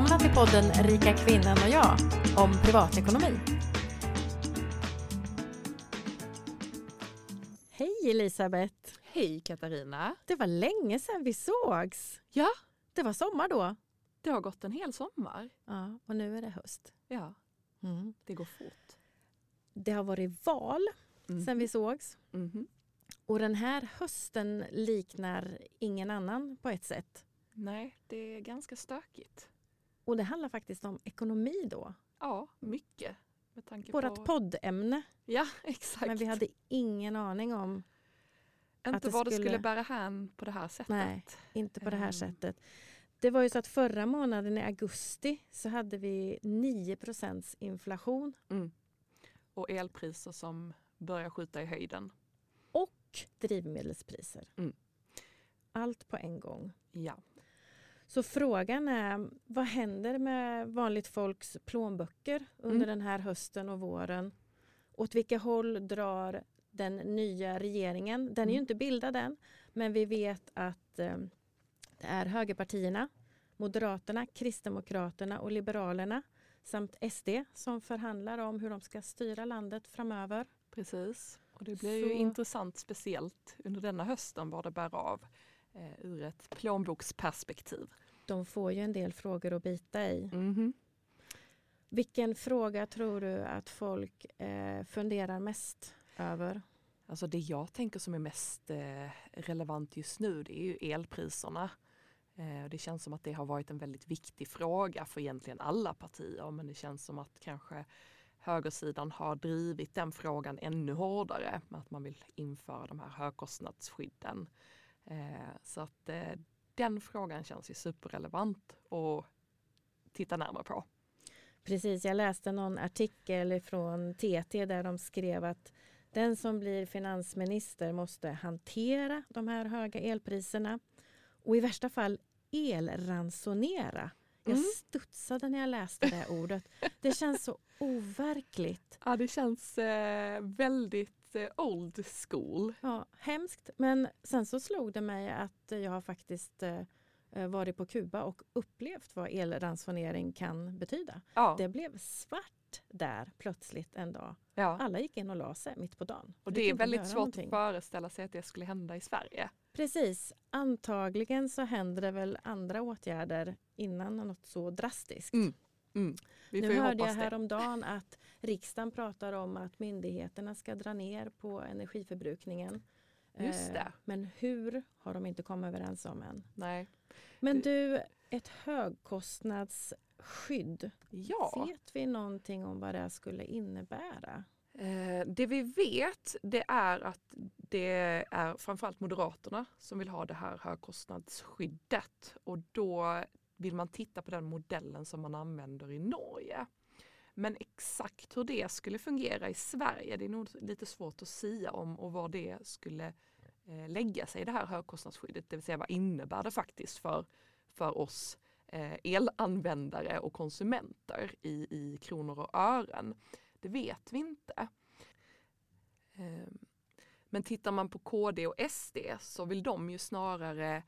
Välkomna till podden Rika kvinnan och jag om privatekonomi. Hej Elisabeth! Hej Katarina! Det var länge sedan vi sågs. Ja, Det var sommar då. det har gått en hel sommar. Ja, och nu är det höst. Ja, Mm. det går fort. Det har varit val Mm. sedan vi sågs. Mhm. Och den här hösten liknar ingen annan på ett sätt. Nej, det är ganska stökigt. Och det handlar faktiskt om ekonomi då. Ja, mycket. Med tanke Vårat på... poddämne. Ja, exakt. Men vi hade ingen aning om, att Inte det vad det skulle skulle- bära hän på det här sättet. Nej. inte på det här Ehm. sättet. Det var ju så att förra månaden i augusti så hade vi 9 inflation Mm. Och elpriser som börjar skjuta i höjden. och drivmedelspriser. Mm. Allt på en gång. Ja. Så frågan är, vad händer med vanligt folks plånböcker under Mm. den här hösten och våren? Åt vilka håll drar den nya regeringen? Den är ju Mm. inte bildad än, men vi vet att eh, det är högerpartierna, Moderaterna, Kristdemokraterna och Liberalerna samt SD som förhandlar om hur de ska styra landet framöver. Precis. Och det blir Så- ju intressant speciellt under denna hösten vad det bär av eh, ur ett plånboksperspektiv. De får ju en del frågor att bita i. Mhm. Vilken fråga tror du att folk eh, funderar mest över? Alltså det jag tänker som är mest eh, relevant just nu det är ju elpriserna. Eh, det känns som att det har varit en väldigt viktig fråga för egentligen alla partier men det känns som att kanske högersidan har drivit den frågan ännu hårdare att man vill införa de här högkostnadsskydden. Eh, så att eh, den frågan känns ju superrelevant att titta närmare på. Precis, jag läste någon artikel från TT där de skrev att den som blir finansminister måste hantera de här höga elpriserna och i värsta fall elransonera. Jag Mm. studsade när jag läste det ordet. Det känns så overkligt. Ja, det känns eh, väldigt eh, old school. Ja, hemskt. Men sen så slog det mig att jag har faktiskt eh, varit på Kuba och upplevt vad elransonering kan betyda. Ja, Det blev svart där plötsligt en dag. ja. Alla gick in och la sig mitt på dagen. Och Fick det är väldigt svårt någonting. att föreställa sig att det skulle hända i Sverige. Precis. Antagligen så händer det väl andra åtgärder innan något så drastiskt. Mm. Mm. Nu hörde jag hoppas det. häromdagen att riksdagen pratar om att myndigheterna ska dra ner på energiförbrukningen. Just Eh, det. Men hur har de inte kommit överens om än. Nej. Men du, ett högkostnadsskydd. Ja, Vet vi någonting om vad det skulle innebära? eh, det vi vet det är att det är framförallt Moderaterna som vill ha det här högkostnadsskyddet och då vill man titta på den modellen som man använder i Norge. Men exakt hur det skulle fungera i Sverige, det är nog lite svårt att säga om och vad det skulle eh, lägga sig i det här högkostnadsskyddet, det vill säga vad innebär det faktiskt för, för oss eh, elanvändare och konsumenter i, i kronor och ören. Det vet vi inte. Ehm, men tittar man på KD och SD så vill de ju snarare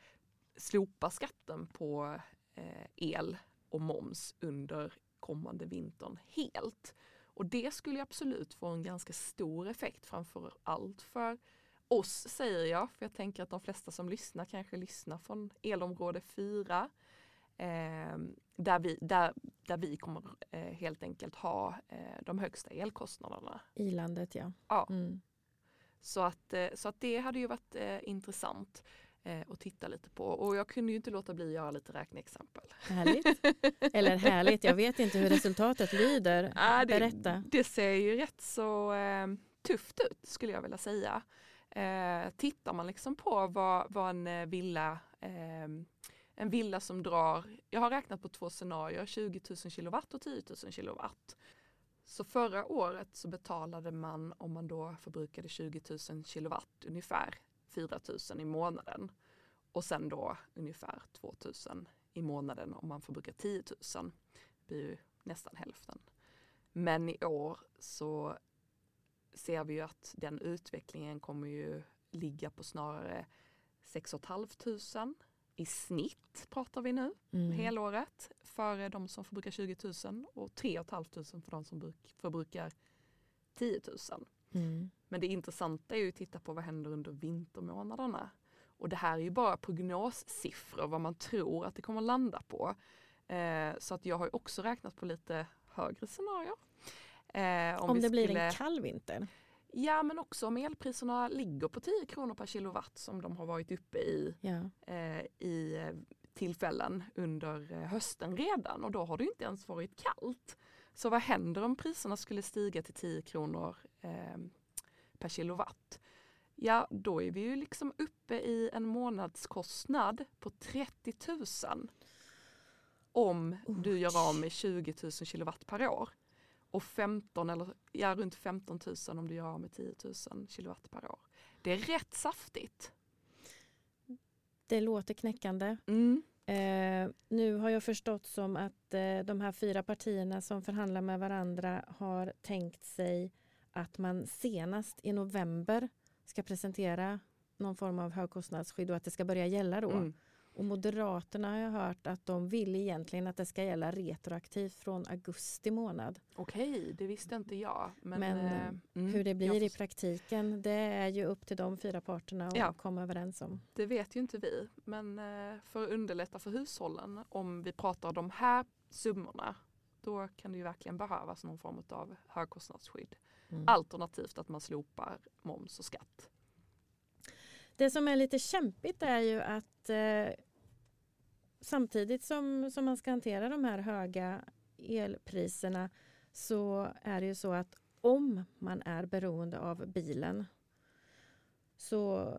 slopa skatten på el och moms under kommande vintern helt. Och det skulle absolut få en ganska stor effekt framför allt för oss säger jag, för jag tänker att de flesta som lyssnar kanske lyssnar från elområde 4. Eh, där, vi, där, där vi kommer eh, helt enkelt ha eh, de högsta elkostnaderna. I landet, ja. Ja. Mm. Så, att, eh, så att det hade ju varit eh, intressant eh, att titta lite på. Och jag kunde ju inte låta bli att göra lite räkneexempel. Härligt. Eller härligt, jag vet inte hur resultatet lyder. Ja, det, Berätta. det ser ju rätt så eh, tufft ut skulle jag vilja säga. Eh, tittar man liksom på vad, vad en eh, villa eh, en villa som drar, jag har räknat på två scenarier, 20 000 kilowatt och 10 000 kilowatt. Så förra året så betalade man, om man då förbrukade 20 000 kilowatt, ungefär 4 000 i månaden. Och sen då ungefär 2 000 i månaden om man förbrukar 10 000. Det blir ju nästan hälften. Men i år så ser vi ju att den utvecklingen kommer ju ligga på snarare 6 500 i snitt pratar vi nu Mm. helåret för de som förbrukar 20 000 och 3 500 för de som bruk, förbrukar 10 000. Mm. Men det intressanta är ju att titta på vad händer under vintermånaderna. Och det här är ju bara prognossiffror, vad man tror att det kommer landa på. Eh, så att jag har också räknat på lite högre scenarier. Eh, om, om det blir skulle... en kall vinter? Ja men också om elpriserna ligger på 10 kronor per kilowatt som de har varit uppe i, ja. eh, i eh, tillfällen under eh, hösten redan och då har det inte ens varit kallt. Så vad händer om priserna skulle stiga till 10 kronor eh, per kilowatt? Ja, då är vi ju liksom uppe i en månadskostnad på 30 000 om oh. du gör av med 20 000 kilowatt per år. Och 15 eller ja, runt 15 000 om du gör av med 10 000 kilowatt per år. Det är rätt saftigt. Det låter knäckande. Mm. Eh, nu har jag förstått som att eh, de här fyra partierna som förhandlar med varandra har tänkt sig att man senast i november ska presentera någon form av högkostnadsskydd och att det ska börja gälla då. Mm. Och Moderaterna har jag hört att de vill egentligen att det ska gälla retroaktivt från augusti månad. Okej, det visste inte jag. Men, men eh, mm, hur det blir i praktiken det är ju upp till de fyra parterna att ja, komma överens om. Det vet ju inte vi. Men eh, för att underlätta för hushållen om vi pratar de här summorna då kan det ju verkligen behövas någon form av högkostnadsskydd. Mm. Alternativt att man slopar moms och skatt. Det som är lite kämpigt är ju att eh, samtidigt som, som man ska hantera de här höga elpriserna så är det ju så att om man är beroende av bilen så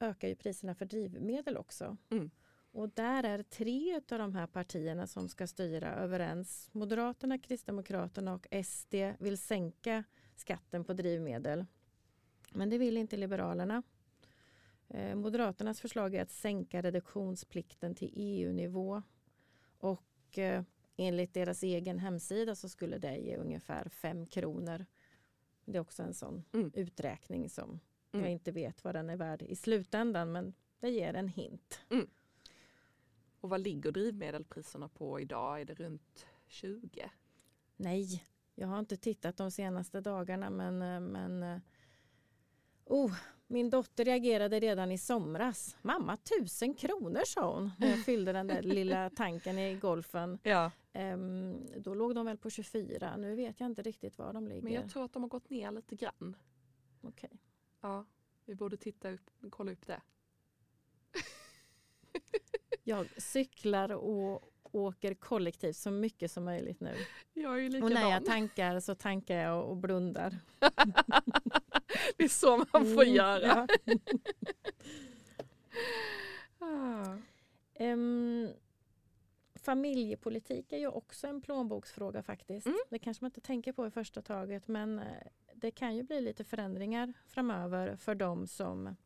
ökar ju priserna för drivmedel också. Mm. Och där är tre av de här partierna som ska styra överens. Moderaterna, Kristdemokraterna och SD vill sänka skatten på drivmedel. Men det vill inte Liberalerna. Eh, Moderaternas förslag är att sänka reduktionsplikten till EU-nivå. Och eh, enligt deras egen hemsida så skulle det ge ungefär 5 kronor. Det är också en sån mm. uträkning som mm. jag inte vet vad den är värd i slutändan men det ger en hint. Mm. Och vad ligger drivmedelpriserna på idag? Är det runt 20? Nej, jag har inte tittat de senaste dagarna men, eh, men oh, min dotter reagerade redan i somras. Mamma, tusen kronor sa hon när jag fyllde den där lilla tanken i golfen. Ja. Um, då låg de väl på 24. Nu vet jag inte riktigt var de ligger. Men jag tror att de har gått ner lite grann. Okej. Okay. Ja, vi borde titta upp, kolla upp det. jag cyklar och åker kollektivt så mycket som möjligt nu. Jag är och när jag tankar så tankar jag och blundar. det är så man får mm, göra. Ja. um, familjepolitik är ju också en plånboksfråga faktiskt. Mm. Det kanske man inte tänker på i första taget men eh, det kan ju bli lite förändringar framöver för de som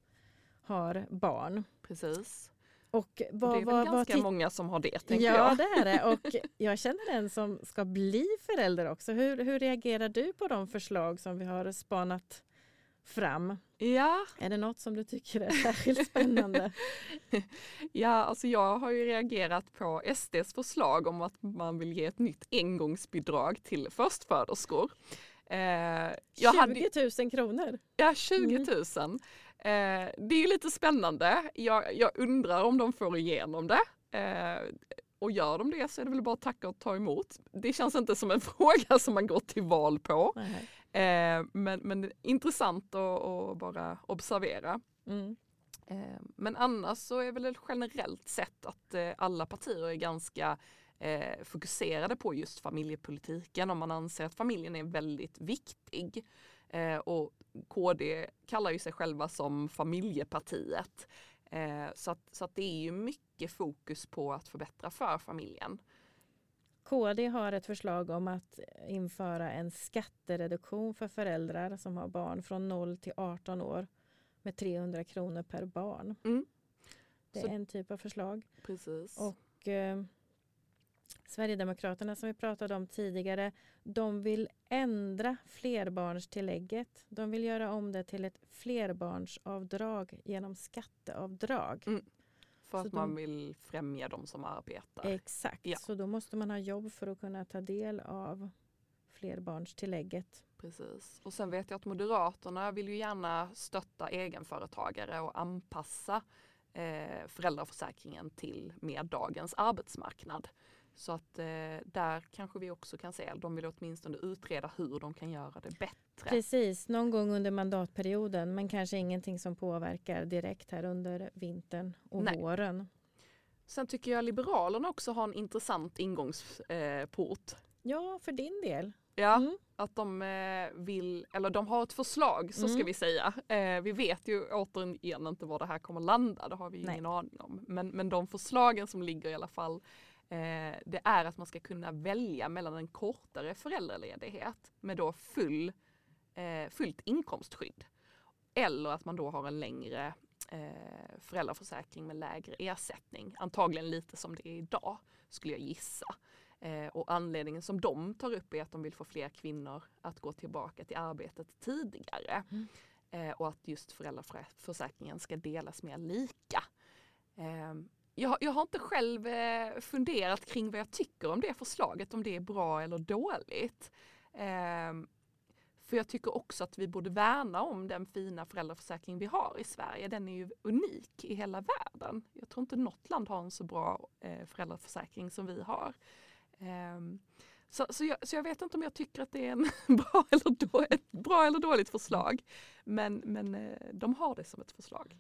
har barn. Precis. Och vad, det är väl ganska många som har det. Tänker ja, jag. det är det. Och jag känner en som ska bli förälder också. Hur, hur reagerar du på de förslag som vi har spanat fram? Ja. Är det något som du tycker är särskilt spännande? ja, alltså jag har ju reagerat på SDs förslag om att man vill ge ett nytt engångsbidrag till förstföderskor. Eh, 20 000 hade, kronor? Ja, 20 000. Mm. Eh, det är lite spännande. Jag, jag, undrar om de får igenom det. Eh, och gör de det så är det väl bara att tacka och ta emot. Det känns inte som en fråga som man går till val på. Eh, men, men intressant att bara observera. Mm. Eh, men annars så är väl generellt sett att eh, alla partier är ganska fokuserade på just familjepolitiken och man anser att familjen är väldigt viktig. Och KD kallar ju sig själva som familjepartiet. Så att, så att det är ju mycket fokus på att förbättra för familjen. KD har ett förslag om att införa en skattereduktion för föräldrar som har barn från 0 till 18 år med 300 kronor per barn. Mm. Det är så, en typ av förslag. Precis. Och eh, Sverigedemokraterna som vi pratade om tidigare, de vill ändra flerbarnstillägget. De vill göra om det till ett flerbarnsavdrag genom skatteavdrag. Mm. För Så att man de- vill främja de som arbetar. Exakt, Ja. så då måste man ha jobb för att kunna ta del av flerbarnstillägget. Precis. Och sen vet jag att Moderaterna vill ju gärna stötta egenföretagare och anpassa eh, föräldraförsäkringen till mer dagens arbetsmarknad. Så att eh, där kanske vi också kan se, de vill åtminstone utreda hur de kan göra det bättre. Precis, någon gång under mandatperioden men kanske ingenting som påverkar direkt här under vintern och Nej. våren. Sen tycker jag Liberalerna också har en intressant ingångsport. Eh. Ja, för din del. ja, Mm. att de eh, vill, eller de har ett förslag så ska Mm. vi säga. Eh, vi vet ju återigen inte var det här kommer landa, det har vi ju Nej. ingen aning om. Men, men de förslagen som ligger i alla fall, eh, det är att man ska kunna välja mellan en kortare föräldraledighet med då full, eh, fullt inkomstskydd. Eller att man då har en längre eh, föräldraförsäkring med lägre ersättning. Antagligen lite som det är idag skulle jag gissa. Eh, och anledningen som de tar upp är att de vill få fler kvinnor att gå tillbaka till arbetet tidigare. Mm. Eh, och att just föräldraförsäkringen ska delas mer lika. Jag, jag har inte själv eh, funderat kring vad jag tycker om det förslaget, om det är bra eller dåligt. Ehm, för jag tycker också att vi borde värna om den fina föräldraförsäkring vi har i Sverige. Den är ju unik i hela världen. Jag tror inte något land har en så bra eh, föräldraförsäkring som vi har. Ehm, så, så, jag, så jag vet inte om jag tycker att det är en bra eller då, ett bra eller dåligt förslag. Men, men eh, de har det som ett förslag.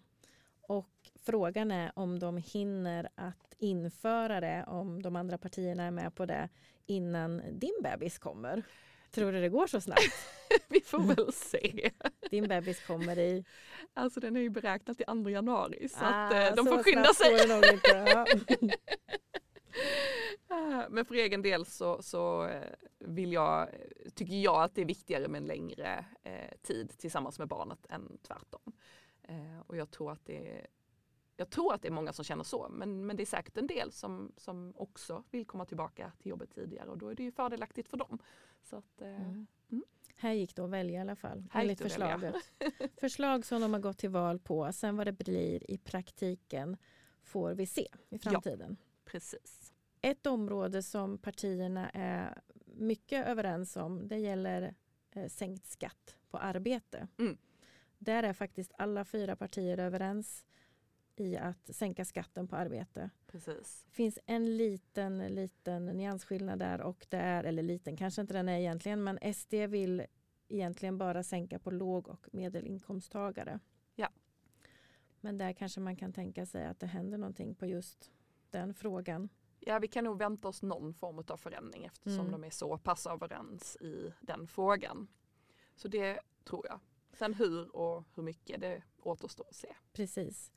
Och frågan är om de hinner att införa det, om de andra partierna är med på det innan din bebis kommer. Tror du det går så snabbt? Vi får väl se. Din bebis kommer i... Alltså den är ju beräknad till 2 januari så Ah, att eh, de så får skynda sig. Eh, Men för egen del så, så eh, vill jag, tycker jag att det är viktigare med en längre eh, tid tillsammans med barnet än tvärtom. Eh, och jag tror att det jag tror att det är många som känner så, men, men det är säkert en del som, som också vill komma tillbaka till jobbet tidigare och då är det ju fördelaktigt för dem. Så att, eh, Mm. Mm. Här gick det att välja i alla fall, Här enligt förslaget. Förslag som de har gått till val på. Sen vad det blir i praktiken får vi se i framtiden. Precis. Ett område som partierna är mycket överens om det gäller eh, sänkt skatt på arbete. Mm. Där är faktiskt alla fyra partier överens i att sänka skatten på arbete. Precis. Det finns en liten, liten nyansskillnad där och det är, eller liten kanske inte den är egentligen, men SD vill egentligen bara sänka på låg och medelinkomsttagare. Ja. Men där kanske man kan tänka sig att det händer någonting på just den frågan. Ja, vi kan nog vänta oss någon form av förändring eftersom Mm. de är så pass överens i den frågan. Så det tror jag. Sen hur och hur mycket, det återstår att se. Precis.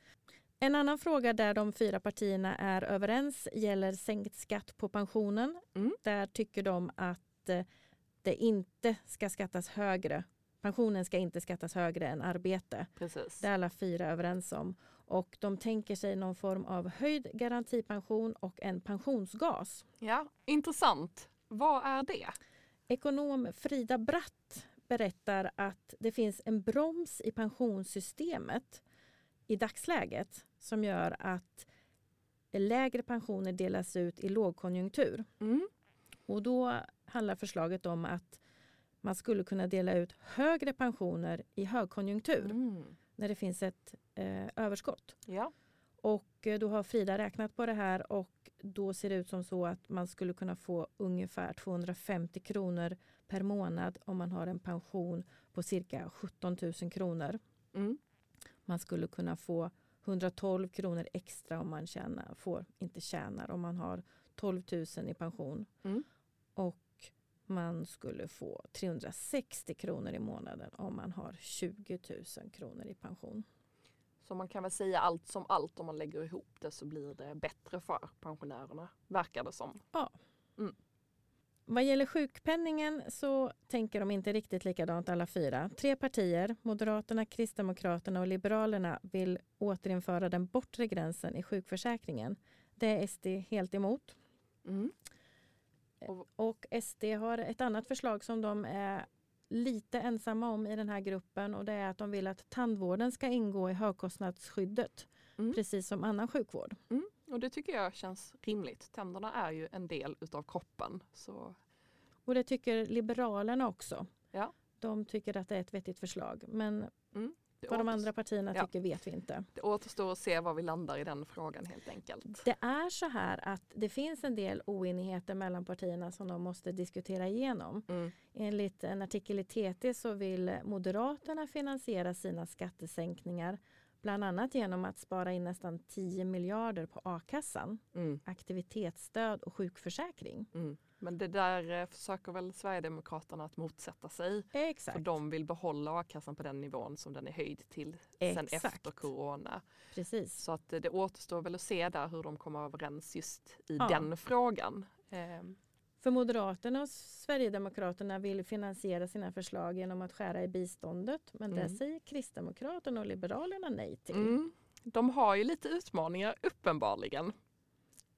En annan fråga där de fyra partierna är överens gäller sänkt skatt på pensionen. Mm. Där tycker de att eh, det inte ska skattas högre. Pensionen ska inte skattas högre än arbete. Precis. Det är alla fyra överens om. Och de tänker sig någon form av höjd garantipension och en pensionsgas. Ja, intressant. Vad är det? Ekonom Frida Bratt berättar att det finns en broms i pensionssystemet i dagsläget som gör att lägre pensioner delas ut i lågkonjunktur. Mm. Och då handlar förslaget om att man skulle kunna dela ut högre pensioner i högkonjunktur Mm. när det finns ett eh, överskott. Ja. Och eh, då har Frida räknat på det här och då ser det ut som så att man skulle kunna få ungefär 250 kronor per månad om man har en pension på cirka 17 000 kronor. Mm. Man skulle kunna få 112 kronor extra om man tjänar, får, inte tjänar, om man har 12 000 i pension. Mm. Och man skulle få 360 kronor i månaden om man har 20 000 kronor i pension. Så man kan väl säga allt som allt om man lägger ihop det så blir det bättre för pensionärerna, verkar det som. Vad gäller sjukpenningen så tänker de inte riktigt likadant alla fyra. Tre partier, Moderaterna, Kristdemokraterna och Liberalerna vill återinföra den bortre gränsen i sjukförsäkringen. Det är SD helt emot. Mm. Och- Och SD har ett annat förslag som de är lite ensamma om i den här gruppen och det är att de vill att tandvården ska ingå i högkostnadsskyddet. Mm. precis som annan sjukvård. Mm. Och det tycker jag känns rimligt. Tänderna är ju en del utav kroppen. Så Och det tycker Liberalerna också. Ja. De tycker att det är ett vettigt förslag. Men det, vad de andra partierna Ja. tycker vet vi inte. det återstår att se var vi landar i den frågan helt enkelt. Det är så här att det finns en del oenigheter mellan partierna som de måste diskutera igenom. Mm. Enligt en artikel i TT så vill Moderaterna finansiera sina skattesänkningar bland annat genom att spara in nästan 10 miljarder på a-kassan, Mm. aktivitetsstöd och sjukförsäkring. Mm. Men det där eh, försöker väl Sverigedemokraterna att motsätta sig. För Exakt. de vill behålla a-kassan på den nivån som den är höjd till sen efter corona. Precis. Så att eh, det återstår väl att se där hur de kommer överens just i Ja. den frågan. För Moderaterna och Sverigedemokraterna vill finansiera sina förslag genom att skära i biståndet. Men det Mm. säger Kristdemokraterna och Liberalerna nej till. mm. De har ju lite utmaningar uppenbarligen.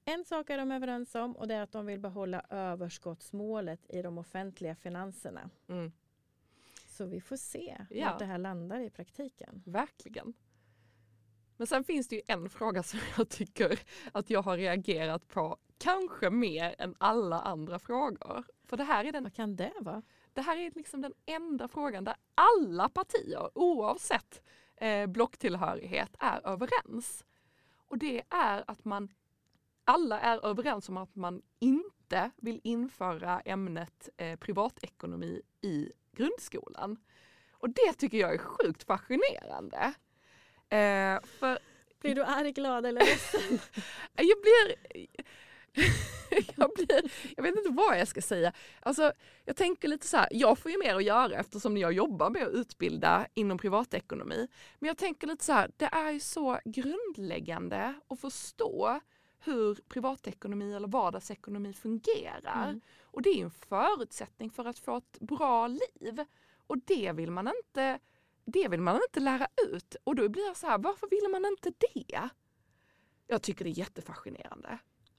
En sak är de överens om och det är att de vill behålla överskottsmålet i de offentliga finanserna. Mm. Så vi får se Ja. vart det här landar i praktiken. Verkligen. Men sen finns det ju en fråga som jag tycker att jag har reagerat på kanske mer än alla andra frågor. För det här är den Vad kan det vara? Det här är liksom den enda frågan där alla partier oavsett eh, blocktillhörighet är överens. Och det är att man alla är överens om att man inte vill införa ämnet eh, privatekonomi i grundskolan. Och det tycker jag är sjukt fascinerande. Eh, för Blir du arg, glad eller ledsen? jag blir... jag blir... Jag vet inte vad jag ska säga. Alltså, jag tänker lite så här, jag får ju mer att göra eftersom jag jobbar med att utbilda inom privatekonomi. Men jag tänker lite så här, det är ju så grundläggande att förstå hur privatekonomi eller vardagsekonomi fungerar. Mm. Och det är en förutsättning för att få ett bra liv. Och det vill man inte, det vill man inte lära ut. Och då blir jag så här, varför vill man inte det? Jag tycker det är jättefascinerande.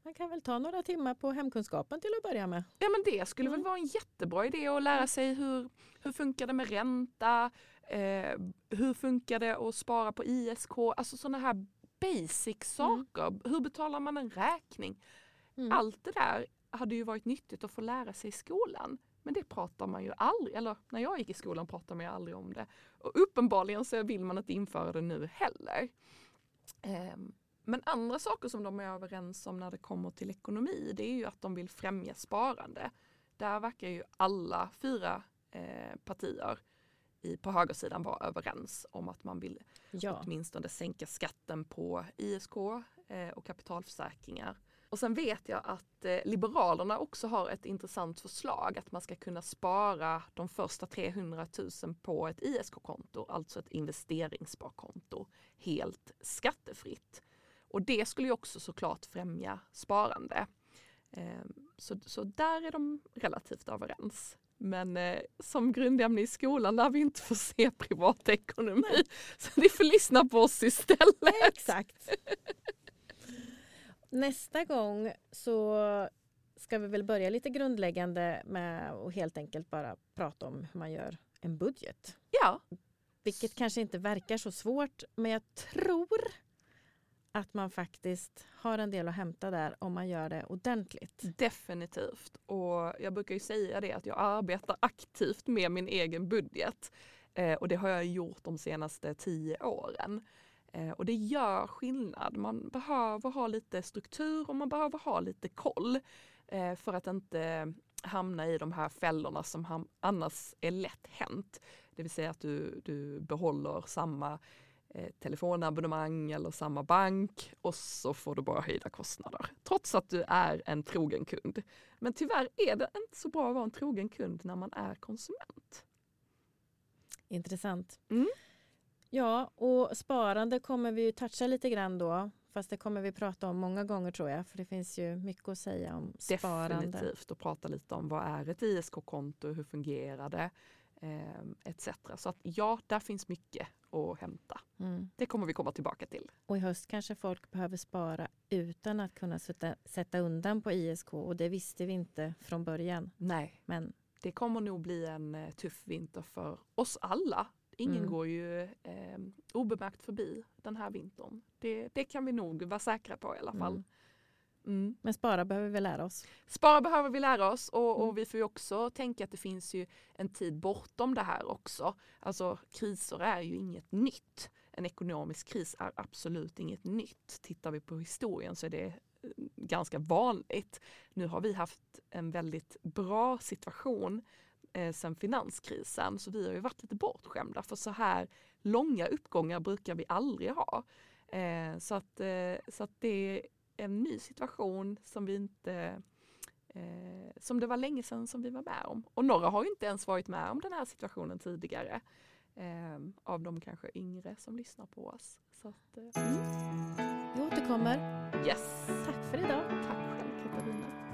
Man kan väl ta några timmar på hemkunskapen till att börja med. Ja men det skulle väl Mm. vara en jättebra idé att lära sig hur, hur funkar det med ränta, eh, hur funkar det att spara på ISK, alltså sådana här basic saker. Hur betalar man en räkning? Mm. Allt det där hade ju varit nyttigt att få lära sig i skolan. Men det pratar man ju aldrig, eller när jag gick i skolan pratade man ju aldrig om det. Och uppenbarligen så vill man inte införa det nu heller. Ehm, Men andra saker som de är överens om när det kommer till ekonomi det är ju att de vill främja sparande. Där verkar ju alla fyra eh, partier i, på högersidan vara överens om att man vill Ja. åtminstone sänka skatten på ISK eh, och kapitalförsäkringar. Och sen vet jag att eh, Liberalerna också har ett intressant förslag att man ska kunna spara de första 300 000 på ett ISK-konto, alltså ett investeringssparkonto, helt skattefritt. Och det skulle ju också såklart främja sparande. Eh, så, så där är de relativt överens. Men eh, som grundämne i skolan lär vi inte få se privatekonomi. Så ni får lyssna på oss istället. Exakt. Nästa gång så ska vi väl börja lite grundläggande med att helt enkelt bara prata om hur man gör en budget. Ja, Vilket kanske inte verkar så svårt men jag tror att man faktiskt har en del att hämta där om man gör det ordentligt. definitivt. Och jag brukar ju säga det att jag arbetar aktivt med min egen budget. Eh, och det har jag gjort de senaste tio åren. Eh, och det gör skillnad. Man behöver ha lite struktur och man behöver ha lite koll. Eh, för att inte hamna i de här fällorna som annars är lätt hänt. Det vill säga att du, du behåller samma eh, telefonabonnemang eller samma bank och så får du bara höjda kostnader. Trots att du är en trogen kund. Men tyvärr är det inte så bra att vara en trogen kund när man är konsument. Intressant. Mm. Ja, och sparande kommer vi ju toucha lite grann då. Fast det kommer vi prata om många gånger tror jag. För det finns ju mycket att säga om sparande. Definitivt och prata lite om vad är ett ISK-konto, hur fungerar det eh, etc. Så att ja, där finns mycket att hämta. Mm. Det kommer vi komma tillbaka till. Och i höst kanske folk behöver spara utan att kunna sätta, sätta undan på ISK. Och det visste vi inte från början. Nej, Men det kommer nog bli en eh, tuff vinter för oss alla. Ingen Mm. går ju eh, obemärkt förbi den här vintern. Det, det kan vi nog vara säkra på i alla fall. Mm. Mm. Men spara behöver vi lära oss. Spara behöver vi lära oss och, Mm. och vi får ju också tänka att det finns ju en tid bortom det här också. Alltså kriser är ju inget nytt. En ekonomisk kris är absolut inget nytt. Tittar vi på historien så är det eh, ganska vanligt. Nu har vi haft en väldigt bra situation eh, sedan finanskrisen så vi har ju varit lite bortskämda för så här långa uppgångar brukar vi aldrig ha. Eh, så, att, eh, så att det en ny situation som vi inte eh, som det var länge sedan som vi var med om. Och några har ju inte ens varit med om den här situationen tidigare. Eh, av de kanske yngre som lyssnar på oss. Så att, eh, mm. Vi återkommer. Yes! Tack för idag. Tack själv Katarina.